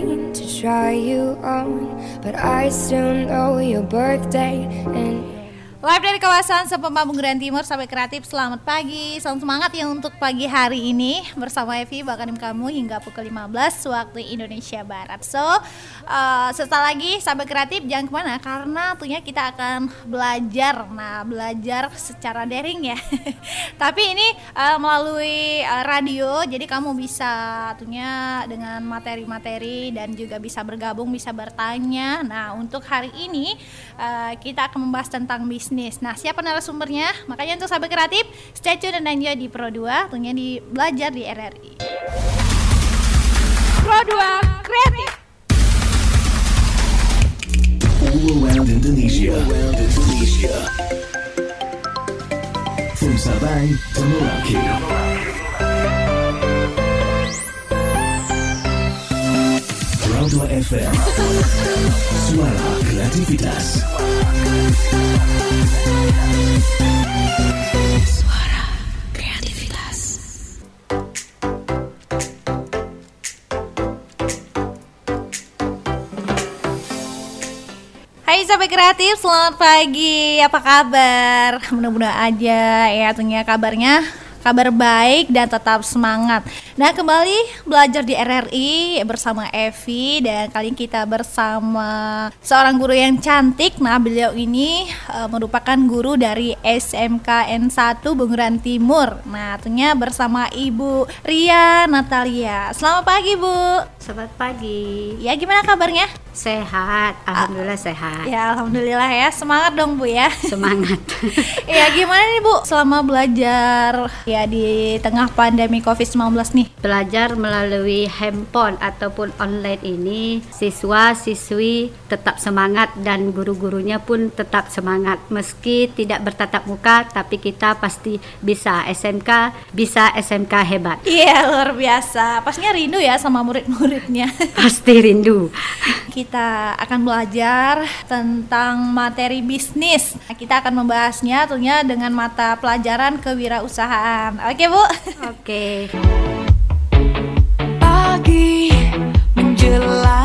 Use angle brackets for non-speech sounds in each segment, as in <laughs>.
to try you on, but I still know your birthday and Live dari kawasan Sepempa Bunguran Timur sampai kreatif Selamat pagi, salam semangat ya untuk pagi hari ini. Bersama Evi bakalim kamu hingga pukul 15 waktu Indonesia Barat. So, uh, setelah lagi sampai kreatif jangan ke mana Karena tentunya kita akan belajar. Nah, belajar secara daring ya. <laughs> Tapi ini uh, melalui uh, radio Jadi kamu bisa tentunya dengan materi-materi Dan juga bisa bergabung, bisa bertanya. Nah, untuk hari ini uh, kita akan membahas tentang bisnis bisnis. Nah, siapa narasumbernya? Makanya untuk sahabat kreatif, stay tune dan enjoy di Pro 2, tentunya di belajar di RRI. Pro 2 Kreatif. All around Indonesia. All around Indonesia. From Sabang to Merauke. 2 FM. Suara kreativitas. Suara kreativitas. Hai sahabat kreatif, selamat pagi. Apa kabar? Mudah-mudahan aja ya tentunya kabarnya kabar baik dan tetap semangat. Nah, kembali belajar di RRI bersama Evi dan kali ini kita bersama seorang guru yang cantik. Nah, beliau ini uh, merupakan guru dari SMKN 1 Bunguran Timur. Nah, tentunya bersama Ibu Ria Natalia. Selamat pagi, Bu. Selamat pagi. Ya, gimana kabarnya? Sehat, alhamdulillah sehat. Ya, alhamdulillah ya. Semangat dong, Bu ya. Semangat. <laughs> ya, gimana nih, Bu? Selama belajar ya di tengah pandemi Covid-19 nih. Belajar melalui handphone ataupun online ini, siswa-siswi tetap semangat dan guru-gurunya pun tetap semangat. Meski tidak bertatap muka, tapi kita pasti bisa SMK, bisa SMK hebat. Iya, luar biasa. Pastinya rindu ya sama murid-muridnya. <laughs> Pasti rindu. <laughs> Kita akan belajar tentang materi bisnis. Kita akan membahasnya tentunya dengan mata pelajaran kewirausahaan. Oke, Bu? Oke. Pagi menjelang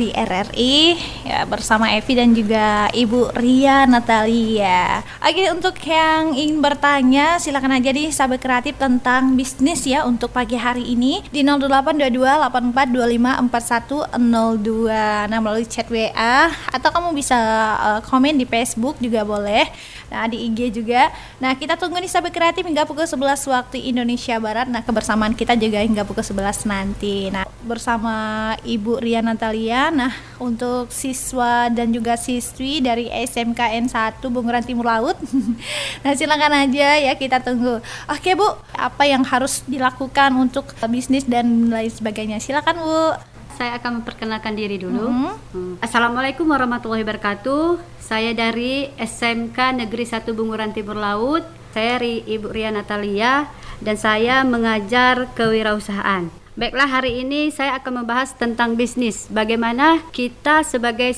di RRI bersama Evi dan juga Ibu Ria Natalia. Oke untuk yang ingin bertanya silakan aja di sahabat kreatif tentang bisnis ya untuk pagi hari ini di 0822 8425 4102 nah melalui chat WA atau kamu bisa uh, komen di Facebook juga boleh. Nah di IG juga. Nah kita tunggu nih sahabat kreatif hingga pukul 11 waktu Indonesia Barat. Nah kebersamaan kita juga hingga pukul 11 nanti. Nah bersama Ibu Ria Natalia. Nah untuk siswa dan juga siswi dari SMKN 1 Bunguran Timur Laut. <laughs> nah silakan aja ya kita tunggu. Oke Bu, apa yang harus dilakukan untuk bisnis dan lain sebagainya? Silakan Bu. Saya akan memperkenalkan diri dulu. Mhm. Hmm. Assalamualaikum warahmatullahi wabarakatuh. Saya dari SMK Negeri 1 Bunguran Timur Laut. Saya Ri, Ibu Ria Natalia dan saya mengajar kewirausahaan. Baiklah hari ini saya akan membahas tentang bisnis. Bagaimana kita sebagai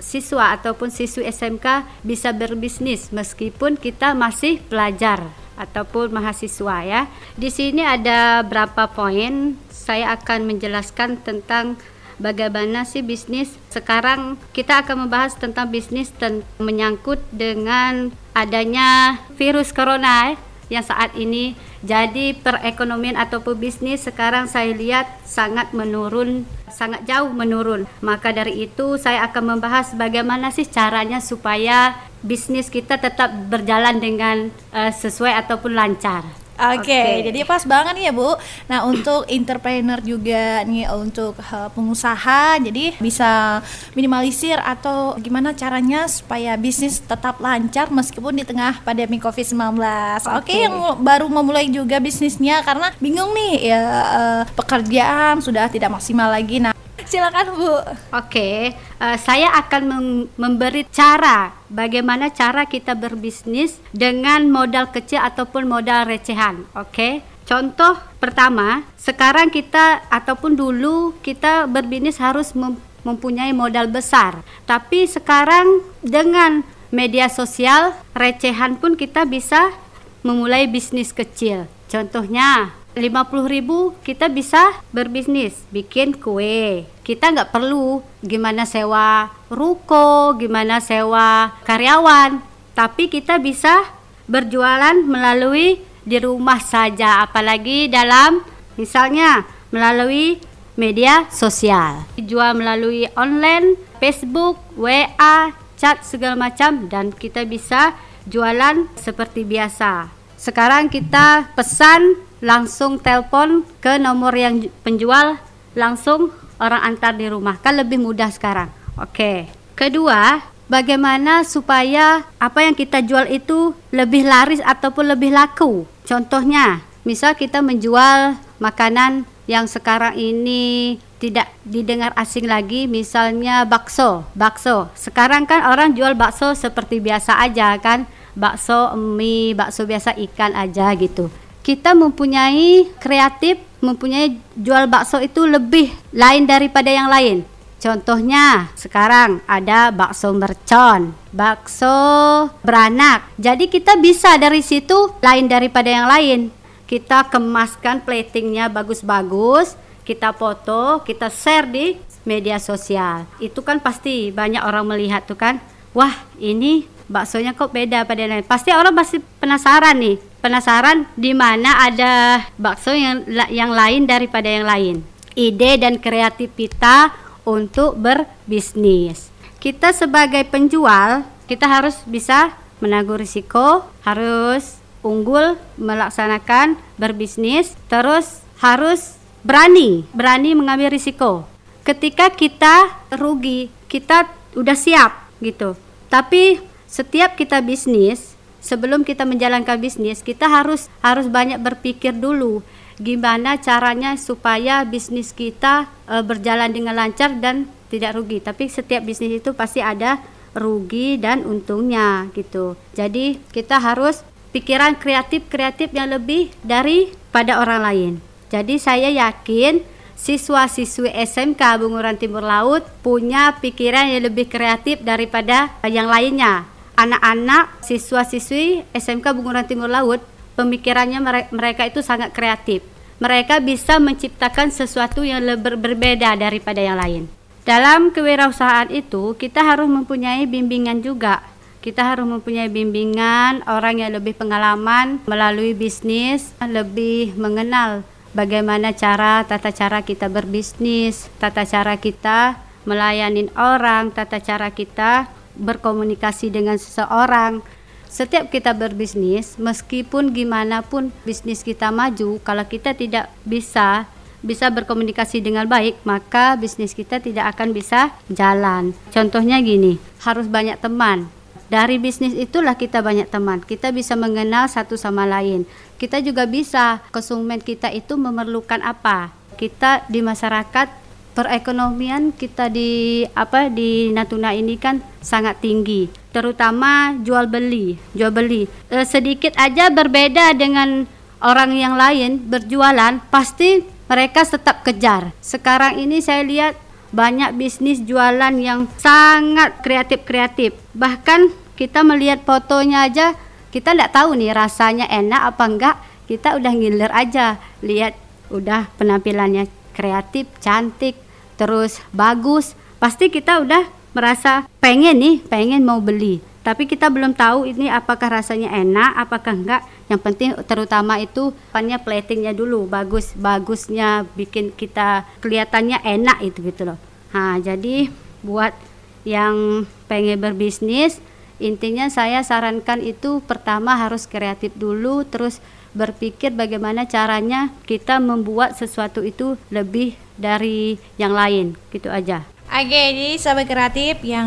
siswa ataupun siswi SMK bisa berbisnis meskipun kita masih pelajar ataupun mahasiswa ya. Di sini ada berapa poin saya akan menjelaskan tentang bagaimana sih bisnis. Sekarang kita akan membahas tentang bisnis ten- menyangkut dengan adanya virus corona eh, yang saat ini jadi perekonomian ataupun bisnis sekarang saya lihat sangat menurun sangat jauh menurun. Maka dari itu saya akan membahas bagaimana sih caranya supaya bisnis kita tetap berjalan dengan eh, sesuai ataupun lancar Oke, Oke. jadi pas banget nih ya Bu. Nah untuk entrepreneur juga nih untuk uh, pengusaha, jadi bisa minimalisir atau gimana caranya supaya bisnis tetap lancar meskipun di tengah pandemi COVID-19. Oke, Oke. yang mu- baru memulai juga bisnisnya karena bingung nih ya uh, pekerjaan sudah tidak maksimal lagi. Nah silakan Bu. Oke, eh, saya akan mem- memberi cara bagaimana cara kita berbisnis dengan modal kecil ataupun modal recehan. Oke, contoh pertama, sekarang kita ataupun dulu kita berbisnis harus mem- mempunyai modal besar, tapi sekarang dengan media sosial recehan pun kita bisa memulai bisnis kecil. Contohnya 50.000 kita bisa berbisnis bikin kue. Kita nggak perlu gimana sewa ruko, gimana sewa karyawan, tapi kita bisa berjualan melalui di rumah saja apalagi dalam misalnya melalui media sosial. Dijual melalui online, Facebook, WA, chat segala macam dan kita bisa jualan seperti biasa. Sekarang kita pesan langsung telepon ke nomor yang ju- penjual langsung orang antar di rumah kan lebih mudah sekarang. Oke. Kedua, bagaimana supaya apa yang kita jual itu lebih laris ataupun lebih laku? Contohnya, misal kita menjual makanan yang sekarang ini tidak didengar asing lagi misalnya bakso bakso sekarang kan orang jual bakso seperti biasa aja kan bakso mie bakso biasa ikan aja gitu kita mempunyai kreatif mempunyai jual bakso itu lebih lain daripada yang lain Contohnya sekarang ada bakso mercon, bakso beranak. Jadi kita bisa dari situ lain daripada yang lain. Kita kemaskan platingnya bagus-bagus, kita foto, kita share di media sosial. Itu kan pasti banyak orang melihat tuh kan. Wah, ini baksonya kok beda pada yang lain. Pasti orang pasti penasaran nih. Penasaran di mana ada bakso yang yang lain daripada yang lain. Ide dan kreatif kita untuk berbisnis. Kita sebagai penjual, kita harus bisa menanggung risiko, harus unggul melaksanakan berbisnis, terus harus berani, berani mengambil risiko. Ketika kita rugi, kita udah siap gitu. Tapi setiap kita bisnis, sebelum kita menjalankan bisnis, kita harus harus banyak berpikir dulu gimana caranya supaya bisnis kita e, berjalan dengan lancar dan tidak rugi. Tapi setiap bisnis itu pasti ada rugi dan untungnya gitu. Jadi kita harus pikiran kreatif-kreatif yang lebih daripada orang lain. Jadi saya yakin siswa-siswi SMK Bunguran Timur Laut punya pikiran yang lebih kreatif daripada yang lainnya. Anak-anak siswa-siswi SMK Bunguran Timur Laut pemikirannya mere- mereka itu sangat kreatif. mereka bisa menciptakan sesuatu yang lebih berbeda daripada yang lain. Dalam kewirausahaan itu, kita harus mempunyai bimbingan juga. Kita harus mempunyai bimbingan orang yang lebih pengalaman melalui bisnis, lebih mengenal bagaimana cara tata cara kita berbisnis, tata cara kita melayani orang, tata cara kita berkomunikasi dengan seseorang. Setiap kita berbisnis, meskipun gimana pun bisnis kita maju, kalau kita tidak bisa bisa berkomunikasi dengan baik, maka bisnis kita tidak akan bisa jalan. Contohnya gini, harus banyak teman. Dari bisnis itulah kita banyak teman. Kita bisa mengenal satu sama lain. Kita juga bisa konsumen kita itu memerlukan apa. Kita di masyarakat perekonomian kita di apa di Natuna ini kan sangat tinggi, terutama jual beli, jual beli. E, sedikit aja berbeda dengan orang yang lain berjualan, pasti mereka tetap kejar. Sekarang ini saya lihat banyak bisnis jualan yang sangat kreatif-kreatif. Bahkan kita melihat fotonya aja, kita tidak tahu nih rasanya enak apa enggak. Kita udah ngiler aja, lihat udah penampilannya kreatif, cantik, terus bagus. Pasti kita udah merasa pengen nih, pengen mau beli. Tapi kita belum tahu ini apakah rasanya enak apakah enggak. Yang penting terutama itu pannya platingnya dulu bagus bagusnya bikin kita kelihatannya enak itu gitu loh. Nah jadi buat yang pengen berbisnis intinya saya sarankan itu pertama harus kreatif dulu terus berpikir bagaimana caranya kita membuat sesuatu itu lebih dari yang lain gitu aja. Oke, jadi sahabat kreatif yang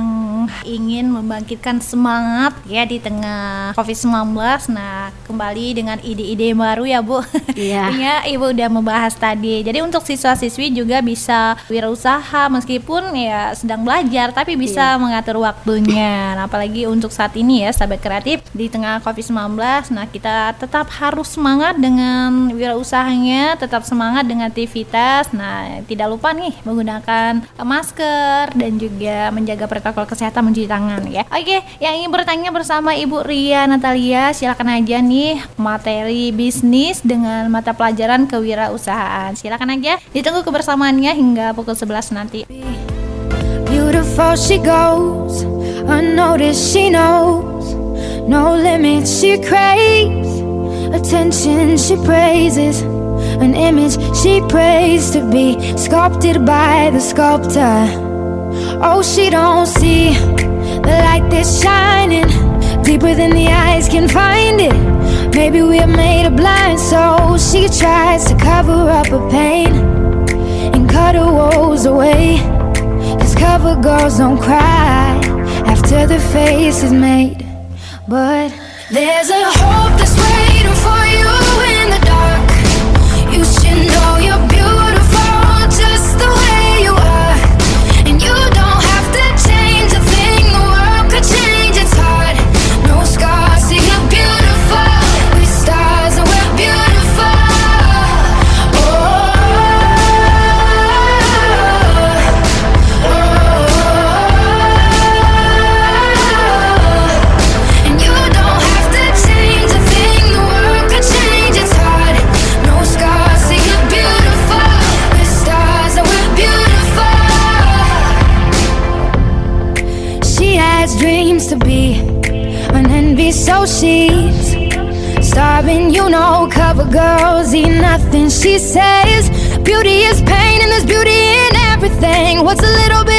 ingin membangkitkan semangat ya di tengah COVID-19. Nah, kembali dengan ide-ide baru ya, Bu. Iya. <laughs> ya, Ibu udah membahas tadi. Jadi untuk siswa-siswi juga bisa wirausaha meskipun ya sedang belajar tapi bisa Iya. mengatur waktunya. Nah, apalagi untuk saat ini ya, sahabat kreatif di tengah COVID-19. Nah, kita tetap harus semangat dengan wirausahanya, tetap semangat dengan aktivitas. Nah, tidak lupa nih menggunakan masker dan juga menjaga protokol kesehatan mencuci tangan ya. Oke, yang ingin bertanya bersama Ibu Ria Natalia, silakan aja nih materi bisnis dengan mata pelajaran kewirausahaan. Silakan aja ditunggu kebersamaannya hingga pukul 11 nanti. Beautiful she goes, unnoticed she knows, no limits she craves, attention she praises, an image she prays to be sculpted by the sculptor. Oh, she don't see the light that's shining deeper than the eyes can find it. Maybe we're made of blind, so she tries to cover up her pain and cut her woes away. Cause cover girls don't cry after the face is made. But there's a hope that's waiting for you girls eat nothing. She says beauty is pain, and there's beauty in everything. What's a little bit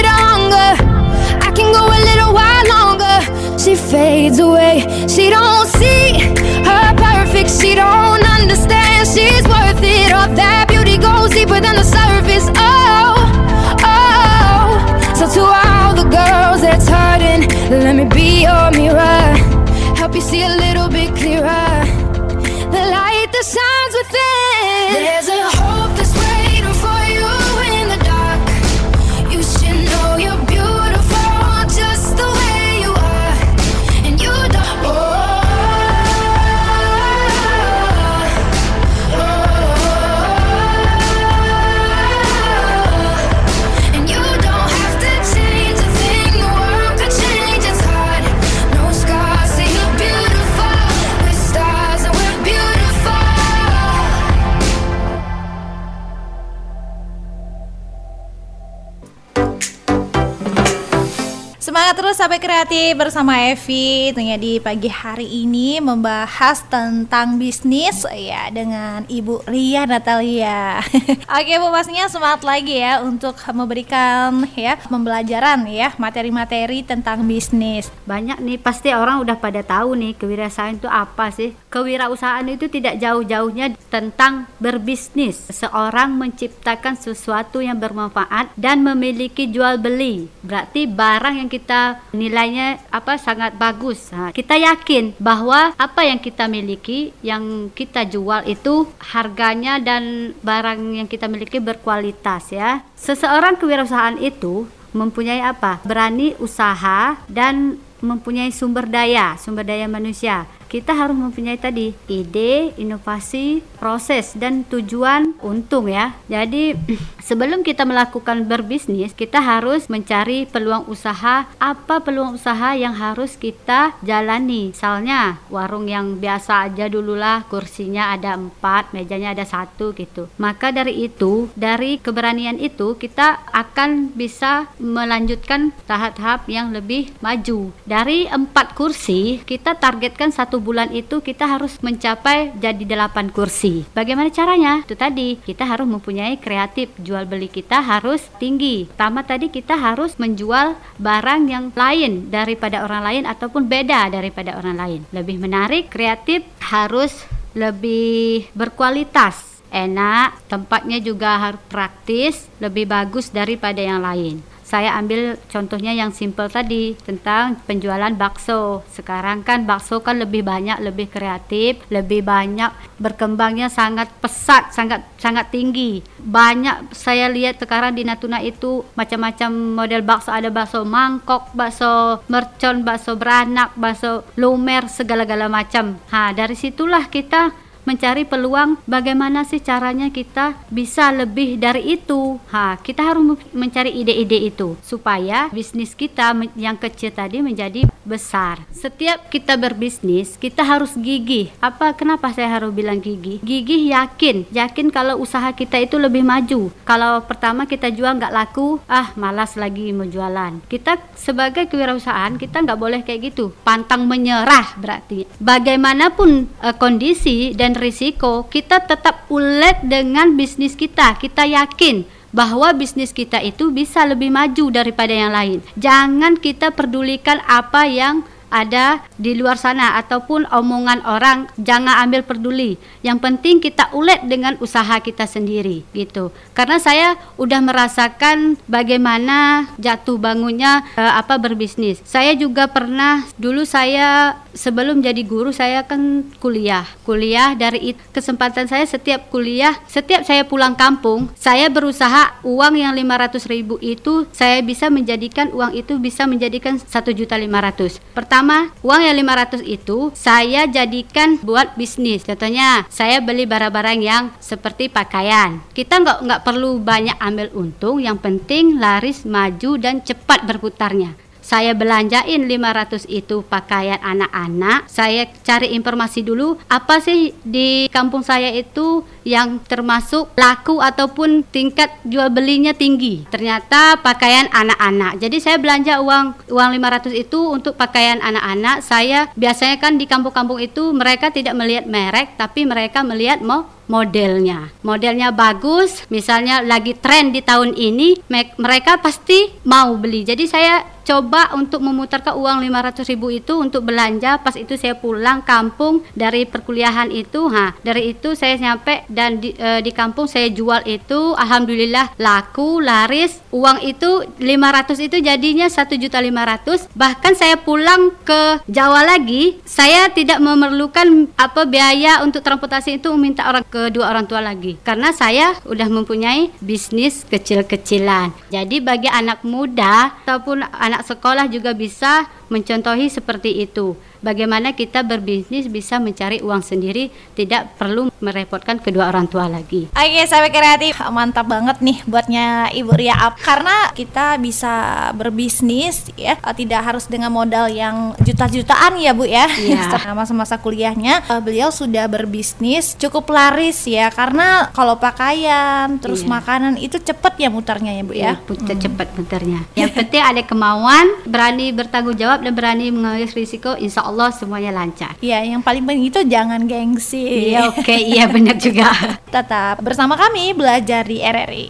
Sampai kreatif bersama Evi tentunya di pagi hari ini membahas tentang bisnis ya dengan Ibu Ria Natalia. <laughs> Oke Bu pastinya semangat lagi ya untuk memberikan ya pembelajaran ya materi-materi tentang bisnis. Banyak nih pasti orang udah pada tahu nih kewirausahaan itu apa sih? Kewirausahaan itu tidak jauh-jauhnya tentang berbisnis. Seorang menciptakan sesuatu yang bermanfaat dan memiliki jual beli. Berarti barang yang kita nilainya apa sangat bagus. Nah, kita yakin bahwa apa yang kita miliki, yang kita jual itu harganya dan barang yang kita miliki berkualitas ya. Seseorang kewirausahaan itu mempunyai apa? Berani usaha dan mempunyai sumber daya, sumber daya manusia. Kita harus mempunyai tadi ide, inovasi, proses dan tujuan untung ya. Jadi <clears throat> sebelum kita melakukan berbisnis, kita harus mencari peluang usaha, apa peluang usaha yang harus kita jalani. Misalnya warung yang biasa aja dululah kursinya ada empat, mejanya ada satu gitu. Maka dari itu, dari keberanian itu kita akan bisa melanjutkan tahap-tahap yang lebih maju. Dari empat kursi, kita targetkan satu bulan itu kita harus mencapai jadi 8 kursi. Bagaimana caranya? Itu tadi, kita harus mempunyai kreatif. Jual beli kita harus tinggi. Pertama tadi kita harus menjual barang yang lain daripada orang lain ataupun beda daripada orang lain. Lebih menarik, kreatif harus lebih berkualitas enak, tempatnya juga harus praktis, lebih bagus daripada yang lain saya ambil contohnya yang simple tadi tentang penjualan bakso. Sekarang kan bakso kan lebih banyak, lebih kreatif, lebih banyak berkembangnya sangat pesat, sangat sangat tinggi. Banyak saya lihat sekarang di Natuna itu macam-macam model bakso, ada bakso mangkok, bakso mercon, bakso beranak, bakso lumer, segala-gala macam. Ha, dari situlah kita mencari peluang bagaimana sih caranya kita bisa lebih dari itu. Ha, kita harus mencari ide-ide itu supaya bisnis kita yang kecil tadi menjadi besar. Setiap kita berbisnis, kita harus gigih. Apa kenapa saya harus bilang gigih? Gigih yakin, yakin kalau usaha kita itu lebih maju. Kalau pertama kita jual nggak laku, ah malas lagi mau jualan. Kita sebagai kewirausahaan kita nggak boleh kayak gitu. Pantang menyerah berarti. Bagaimanapun uh, kondisi dan risiko, kita tetap ulet dengan bisnis kita. Kita yakin bahwa bisnis kita itu bisa lebih maju daripada yang lain. Jangan kita pedulikan apa yang ada di luar sana ataupun omongan orang jangan ambil peduli. Yang penting kita ulet dengan usaha kita sendiri gitu. Karena saya udah merasakan bagaimana jatuh bangunnya uh, apa berbisnis. Saya juga pernah dulu saya sebelum jadi guru saya kan kuliah. Kuliah dari kesempatan saya setiap kuliah, setiap saya pulang kampung, saya berusaha uang yang 500 ribu itu saya bisa menjadikan uang itu bisa menjadikan satu juta lima ratus. Pertama, uang yang 500 itu saya jadikan buat bisnis. Contohnya, saya beli barang-barang yang seperti pakaian. Kita nggak nggak perlu banyak ambil untung, yang penting laris, maju dan cepat berputarnya saya belanjain 500 itu pakaian anak-anak saya cari informasi dulu apa sih di kampung saya itu yang termasuk laku ataupun tingkat jual belinya tinggi ternyata pakaian anak-anak jadi saya belanja uang uang 500 itu untuk pakaian anak-anak saya biasanya kan di kampung-kampung itu mereka tidak melihat merek tapi mereka melihat mau modelnya. Modelnya bagus, misalnya lagi tren di tahun ini, mereka pasti mau beli. Jadi saya coba untuk memutarkan uang 500 ribu itu untuk belanja pas itu saya pulang kampung dari perkuliahan itu ha dari itu saya nyampe dan di, e, di kampung saya jual itu alhamdulillah laku laris. Uang itu 500 itu jadinya satu juta 500 bahkan saya pulang ke Jawa lagi saya tidak memerlukan apa biaya untuk transportasi itu meminta orang kedua orang tua lagi. Karena saya udah mempunyai bisnis kecil-kecilan. Jadi bagi anak muda ataupun anak sekolah juga bisa mencontohi seperti itu. Bagaimana kita berbisnis bisa mencari uang sendiri, tidak perlu merepotkan kedua orang tua lagi. Oke, sahabat kreatif, mantap banget nih buatnya Ibu Ria Up karena kita bisa berbisnis ya, tidak harus dengan modal yang juta-jutaan ya Bu ya. Iya. <laughs> Masa-masa kuliahnya, eh, beliau sudah berbisnis cukup laris ya karena kalau pakaian terus Iya. makanan itu cepet ya mutarnya ya Bu ya. Ya, putar cepat muternya. Yang penting ada kemauan, berani bertanggung jawab dan berani mengambil risiko, insya Allah semuanya lancar. Iya, yang paling penting itu jangan gengsi. Iya, <laughs> oke, iya benar juga. Tetap bersama kami belajar di RRI.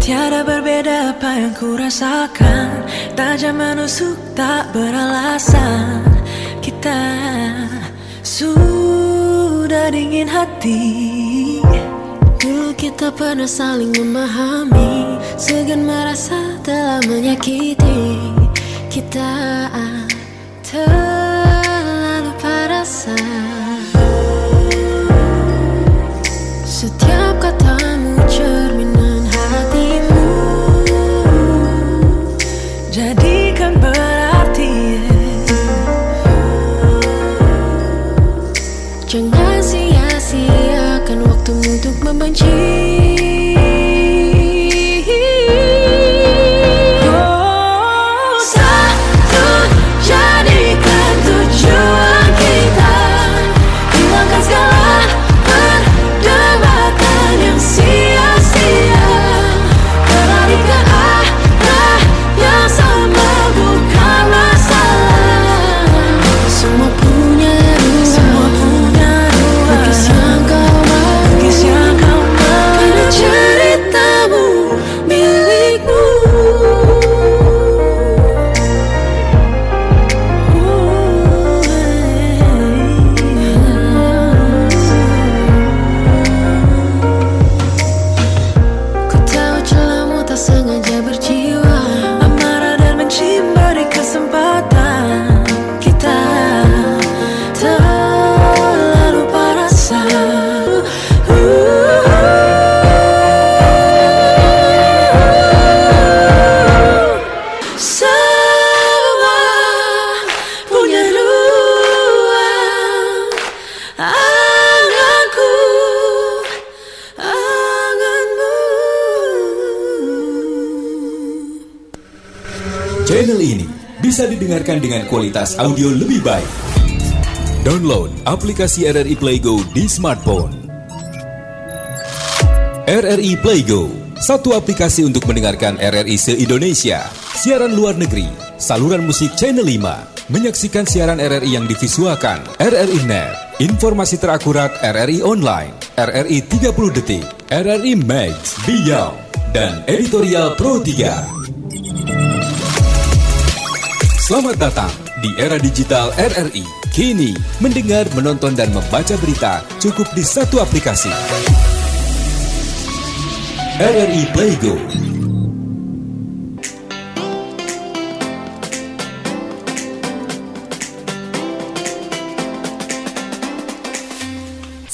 Tiada berbeda apa yang ku rasakan Tajam menusuk tak beralasan Kita sudah dingin hati Dulu kita pernah saling memahami Segan merasa telah menyakiti Kita terlalu parasa didengarkan dengan kualitas audio lebih baik. Download aplikasi RRI Playgo di smartphone. RRI Playgo, satu aplikasi untuk mendengarkan RRI se-Indonesia, siaran luar negeri, saluran musik Channel 5, menyaksikan siaran RRI yang divisualkan, RRI Net, informasi terakurat RRI Online, RRI 30 Detik, RRI Max, Beyond, dan Editorial Pro 3. Selamat datang di era digital RRI. Kini, mendengar, menonton, dan membaca berita cukup di satu aplikasi. RRI Playgo.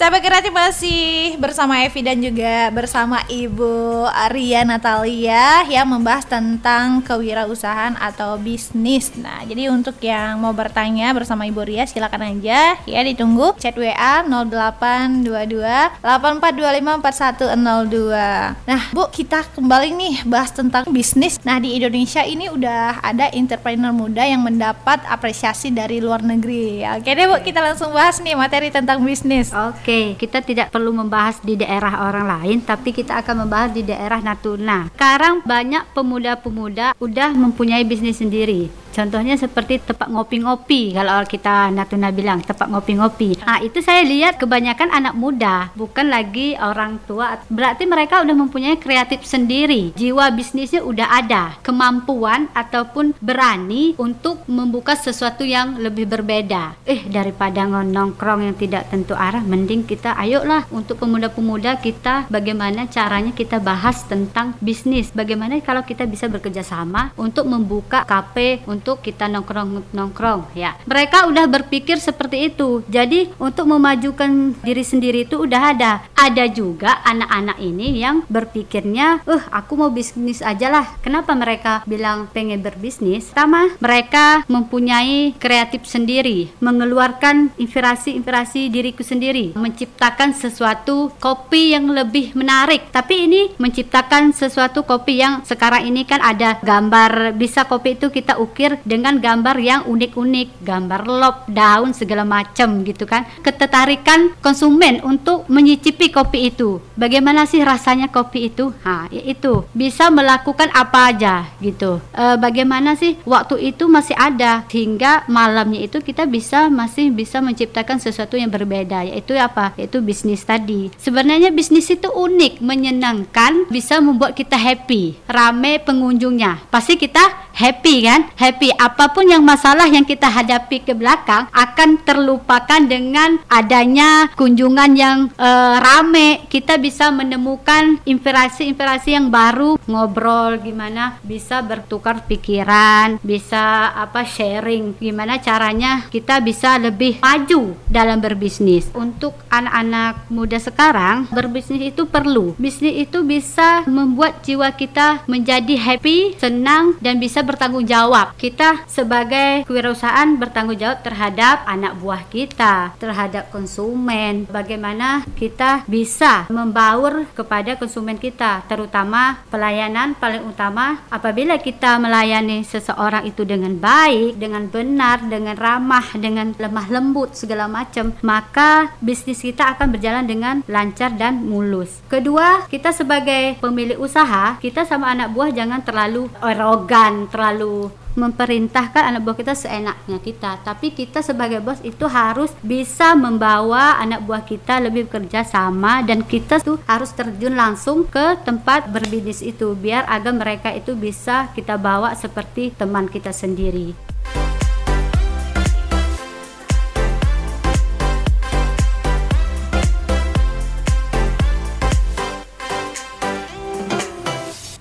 Sahabat kreatif masih bersama Evi dan juga bersama Ibu Arya Natalia yang membahas tentang kewirausahaan atau bisnis. Nah, jadi untuk yang mau bertanya bersama Ibu Ria silakan aja ya ditunggu chat WA 0822 8425 4102. Nah, Bu, kita kembali nih bahas tentang bisnis. Nah, di Indonesia ini udah ada entrepreneur muda yang mendapat apresiasi dari luar negeri. Oke deh, Bu, kita langsung bahas nih materi tentang bisnis. Oke, kita tidak perlu membahas di daerah orang lain, tapi kita akan membahas di daerah Natuna. Sekarang banyak pemuda-pemuda udah mempunyai bisnis sendiri. Contohnya seperti tempat ngopi-ngopi kalau kita Natuna bilang tempat ngopi-ngopi. Nah itu saya lihat kebanyakan anak muda, bukan lagi orang tua. Berarti mereka udah mempunyai kreatif sendiri. Jiwa bisnisnya udah ada, kemampuan ataupun berani untuk membuka sesuatu yang lebih berbeda. Eh daripada nongkrong yang tidak tentu arah, mending kita ayolah untuk pemuda-pemuda kita bagaimana caranya kita bahas tentang bisnis bagaimana kalau kita bisa bekerja sama untuk membuka kafe untuk kita nongkrong-nongkrong ya. Mereka udah berpikir seperti itu. Jadi untuk memajukan diri sendiri itu udah ada. Ada juga anak-anak ini yang berpikirnya eh aku mau bisnis aja lah. Kenapa mereka bilang pengen berbisnis? Pertama mereka mempunyai kreatif sendiri mengeluarkan inspirasi-inspirasi diriku sendiri menciptakan sesuatu kopi yang lebih menarik. Tapi ini menciptakan sesuatu kopi yang sekarang ini kan ada gambar bisa kopi itu kita ukir dengan gambar yang unik-unik gambar lop daun segala macam gitu kan. Ketertarikan konsumen untuk menyicipi kopi itu. Bagaimana sih rasanya kopi itu? Ha itu. Bisa melakukan apa aja gitu. E, bagaimana sih waktu itu masih ada hingga malamnya itu kita bisa masih bisa menciptakan sesuatu yang berbeda yaitu apa? Yaitu bisnis tadi. Sebenarnya bisnis itu unik menyenangkan bisa membuat kita happy. Rame pengunjungnya. Pasti kita happy kan? Happy apa pun yang masalah yang kita hadapi ke belakang akan terlupakan dengan adanya kunjungan yang uh, rame. Kita bisa menemukan inspirasi-inspirasi yang baru ngobrol gimana bisa bertukar pikiran bisa apa sharing gimana caranya kita bisa lebih maju dalam berbisnis. Untuk anak-anak muda sekarang berbisnis itu perlu. Bisnis itu bisa membuat jiwa kita menjadi happy senang dan bisa bertanggung jawab. Kita sebagai kewirausahaan bertanggung jawab terhadap anak buah kita, terhadap konsumen. Bagaimana kita bisa membaur kepada konsumen kita, terutama pelayanan paling utama apabila kita melayani seseorang itu dengan baik, dengan benar, dengan ramah, dengan lemah lembut segala macam, maka bisnis kita akan berjalan dengan lancar dan mulus. Kedua, kita sebagai pemilik usaha, kita sama anak buah jangan terlalu arogan, terlalu memerintahkan anak buah kita seenaknya kita. Tapi kita sebagai bos itu harus bisa membawa anak buah kita lebih bekerja sama dan kita tuh harus terjun langsung ke tempat berbisnis itu biar agar mereka itu bisa kita bawa seperti teman kita sendiri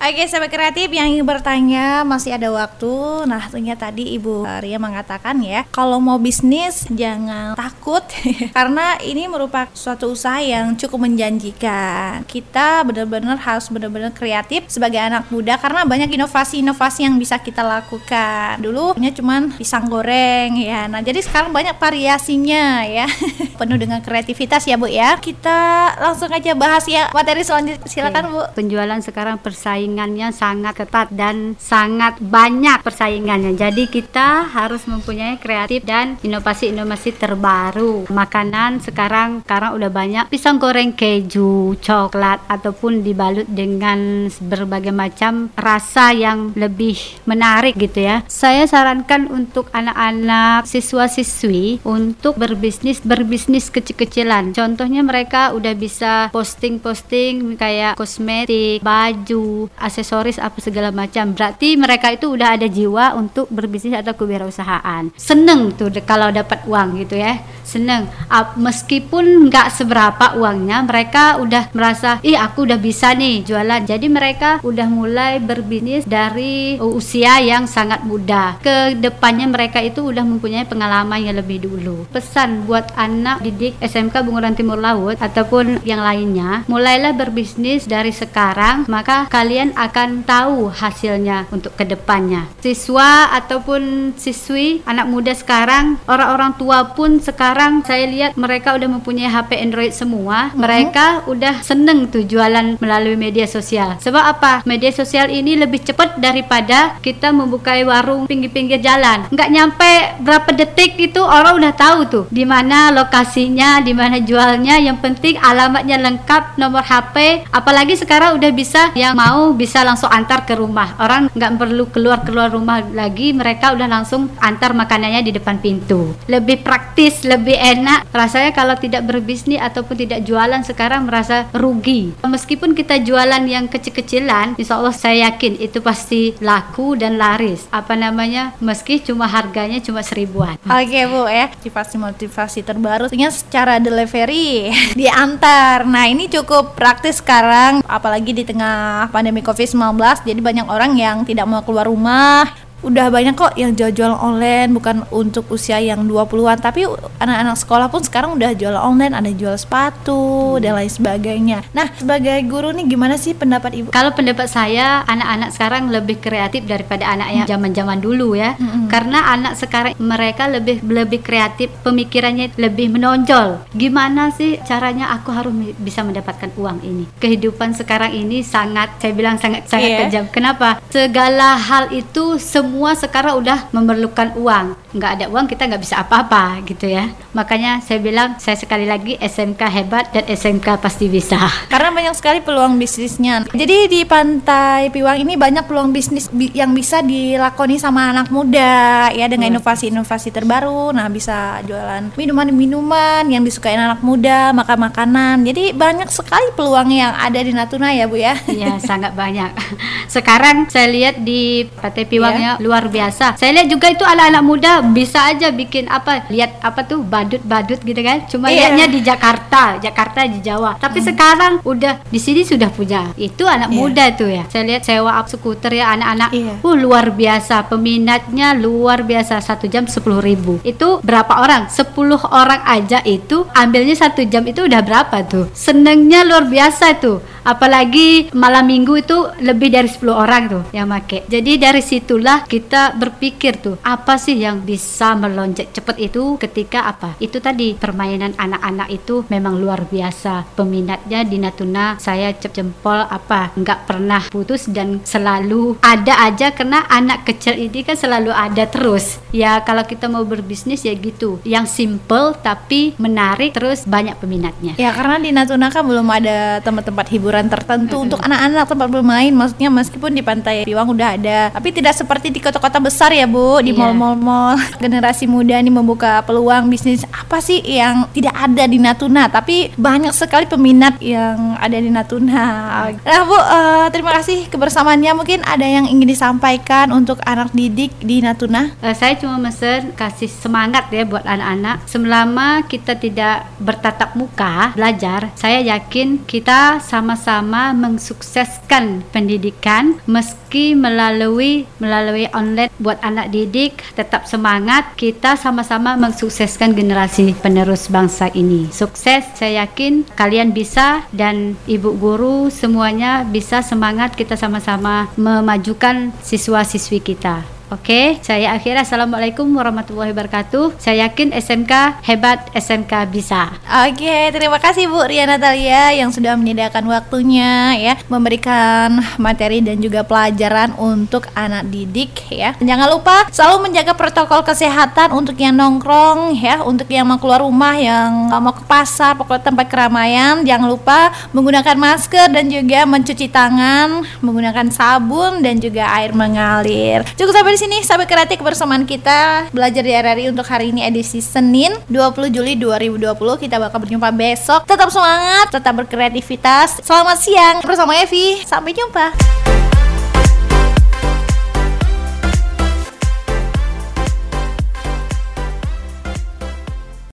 Oke, sahabat kreatif yang ingin bertanya masih ada waktu. Nah, tentunya tadi Ibu Ria mengatakan ya, kalau mau bisnis jangan takut <laughs> karena ini merupakan suatu usaha yang cukup menjanjikan. Kita benar-benar harus benar-benar kreatif sebagai anak muda karena banyak inovasi-inovasi yang bisa kita lakukan. Dulu hanya cuman pisang goreng ya. Nah, jadi sekarang banyak variasinya ya. <laughs> Penuh dengan kreativitas ya, Bu ya. Kita langsung aja bahas ya materi selanjutnya. Silakan, Bu. penjualan sekarang persaingannya sangat ketat dan sangat banyak persaingannya. Jadi kita harus mempunyai kreatif dan inovasi-inovasi terbaru. Makanan sekarang sekarang udah banyak pisang goreng keju, coklat ataupun dibalut dengan berbagai macam rasa yang lebih menarik gitu ya. Saya sarankan untuk anak-anak siswa-siswi untuk berbisnis berbisnis kecil-kecilan. Contohnya mereka udah bisa posting-posting kayak kosmetik, baju, aksesoris apa segala macam. Berarti mereka itu udah ada jiwa untuk berbisnis atau kewirausahaan. Seneng tuh kalau dapat uang gitu ya. Seneng. Ap- meskipun nggak seberapa uangnya, mereka udah merasa, ih aku udah bisa nih jualan. Jadi mereka udah mulai berbisnis dari usia yang sangat muda. Ke depannya mereka itu udah mempunyai pengalaman yang lebih dulu. Pesan buat anak didik SMK Bunguran Timur Laut ataupun yang lainnya, mulailah berbisnis dari sekarang, maka kalian akan tahu hasilnya untuk ke depannya. Siswa ataupun siswi, anak muda sekarang, orang-orang tua pun sekarang saya lihat mereka udah mempunyai HP Android semua. Mereka udah seneng tuh jualan melalui media sosial. Sebab apa? Media sosial ini lebih cepat daripada kita membuka warung pinggir-pinggir jalan. Nggak nyampe berapa detik itu orang udah tahu tuh di mana lokasinya, di mana jualnya. Yang penting alamatnya lengkap, nomor HP. Apalagi sekarang udah bisa yang mau bisa langsung antar ke rumah. Orang nggak perlu keluar keluar rumah lagi, mereka udah langsung antar makanannya di depan pintu. Lebih praktis, lebih enak. Rasanya kalau tidak berbisnis ataupun tidak jualan sekarang merasa rugi. Meskipun kita jualan yang kecil-kecilan, insya Allah saya yakin itu pasti laku dan laris. Apa namanya? Meski cuma harganya cuma seribuan. Oke bu ya motivasi-motivasi terbaru Tentunya secara delivery <laughs> diantar Nah ini cukup praktis sekarang Apalagi di tengah pandemi covid-19 Jadi banyak orang yang tidak mau keluar rumah udah banyak kok yang jual-jual online bukan untuk usia yang 20-an tapi anak-anak sekolah pun sekarang udah jual online ada jual sepatu hmm. dan lain sebagainya. Nah sebagai guru nih gimana sih pendapat ibu? Kalau pendapat saya anak-anak sekarang lebih kreatif daripada anak yang zaman-zaman dulu ya. Hmm. karena anak sekarang mereka lebih lebih kreatif pemikirannya lebih menonjol. Gimana sih caranya aku harus bisa mendapatkan uang ini? Kehidupan sekarang ini sangat saya bilang sangat sangat yeah. kejam. Kenapa? Segala hal itu semua sekarang udah memerlukan uang. Nggak ada uang kita nggak bisa apa-apa gitu ya. Makanya saya bilang saya sekali lagi SMK hebat dan SMK pasti bisa. <laughs> Karena banyak sekali peluang bisnisnya. Jadi di Pantai Piwang ini banyak peluang bisnis bi yang bisa dilakoni sama anak muda ya dengan inovasi-inovasi terbaru. Nah bisa jualan minuman-minuman yang disukai anak muda makan makanan. Jadi banyak sekali peluang yang ada di Natuna ya Bu ya. Iya sangat banyak. <laughs> Sekarang saya lihat di Pantai Piwangnya yeah luar biasa. Saya lihat juga itu anak-anak muda bisa aja bikin apa? Lihat apa tuh badut-badut gitu kan? Cuma yeah. lihatnya di Jakarta, Jakarta di Jawa. Tapi hmm. sekarang udah di sini sudah punya. Itu anak yeah. muda tuh ya. Saya lihat sewa up skuter ya anak-anak. Yeah. Uh luar biasa peminatnya luar biasa satu jam sepuluh ribu. Itu berapa orang? Sepuluh orang aja itu ambilnya satu jam itu udah berapa tuh? Senengnya luar biasa tuh apalagi malam minggu itu lebih dari 10 orang tuh yang make jadi dari situlah kita berpikir tuh apa sih yang bisa melonjak cepat itu? Ketika apa? Itu tadi permainan anak-anak itu memang luar biasa. Peminatnya di Natuna saya cep jempol apa? Nggak pernah putus dan selalu ada aja karena anak kecil ini kan selalu ada terus. Ya kalau kita mau berbisnis ya gitu. Yang simple tapi menarik terus banyak peminatnya. Ya karena di Natuna kan belum ada tempat-tempat hiburan tertentu untuk anak-anak tempat bermain. Maksudnya meskipun di pantai Piwang udah ada tapi tidak seperti di kota-kota besar ya Bu. Di yeah. mall-mall <laughs> generasi muda ini membuka peluang bisnis apa sih yang tidak ada di Natuna? Tapi banyak sekali peminat yang ada di Natuna. Nah Bu uh, terima kasih kebersamaannya. Mungkin ada yang ingin disampaikan untuk anak didik di Natuna? Uh, saya cuma mesen kasih semangat ya buat anak-anak. Selama kita tidak bertatap muka belajar saya yakin kita sama sama-sama mensukseskan pendidikan meski melalui melalui online buat anak didik tetap semangat. Kita sama-sama mensukseskan generasi penerus bangsa ini. Sukses saya yakin kalian bisa dan ibu guru semuanya bisa semangat. Kita sama-sama memajukan siswa-siswi kita Oke, saya akhir Assalamualaikum warahmatullahi wabarakatuh. Saya yakin SMK hebat, SMK bisa. Oke, terima kasih Bu Ria Natalia yang sudah menyediakan waktunya ya, memberikan materi dan juga pelajaran untuk anak didik ya. Jangan lupa selalu menjaga protokol kesehatan untuk yang nongkrong ya, untuk yang mau keluar rumah, yang mau ke pasar, pokoknya tempat keramaian, jangan lupa menggunakan masker dan juga mencuci tangan, menggunakan sabun dan juga air mengalir. Cukup sampai di sini sahabat kreatif bersamaan kita belajar di RRI untuk hari ini edisi Senin 20 Juli 2020. Kita bakal berjumpa besok. Tetap semangat, tetap berkreativitas. Selamat siang bersama Evi. Sampai jumpa.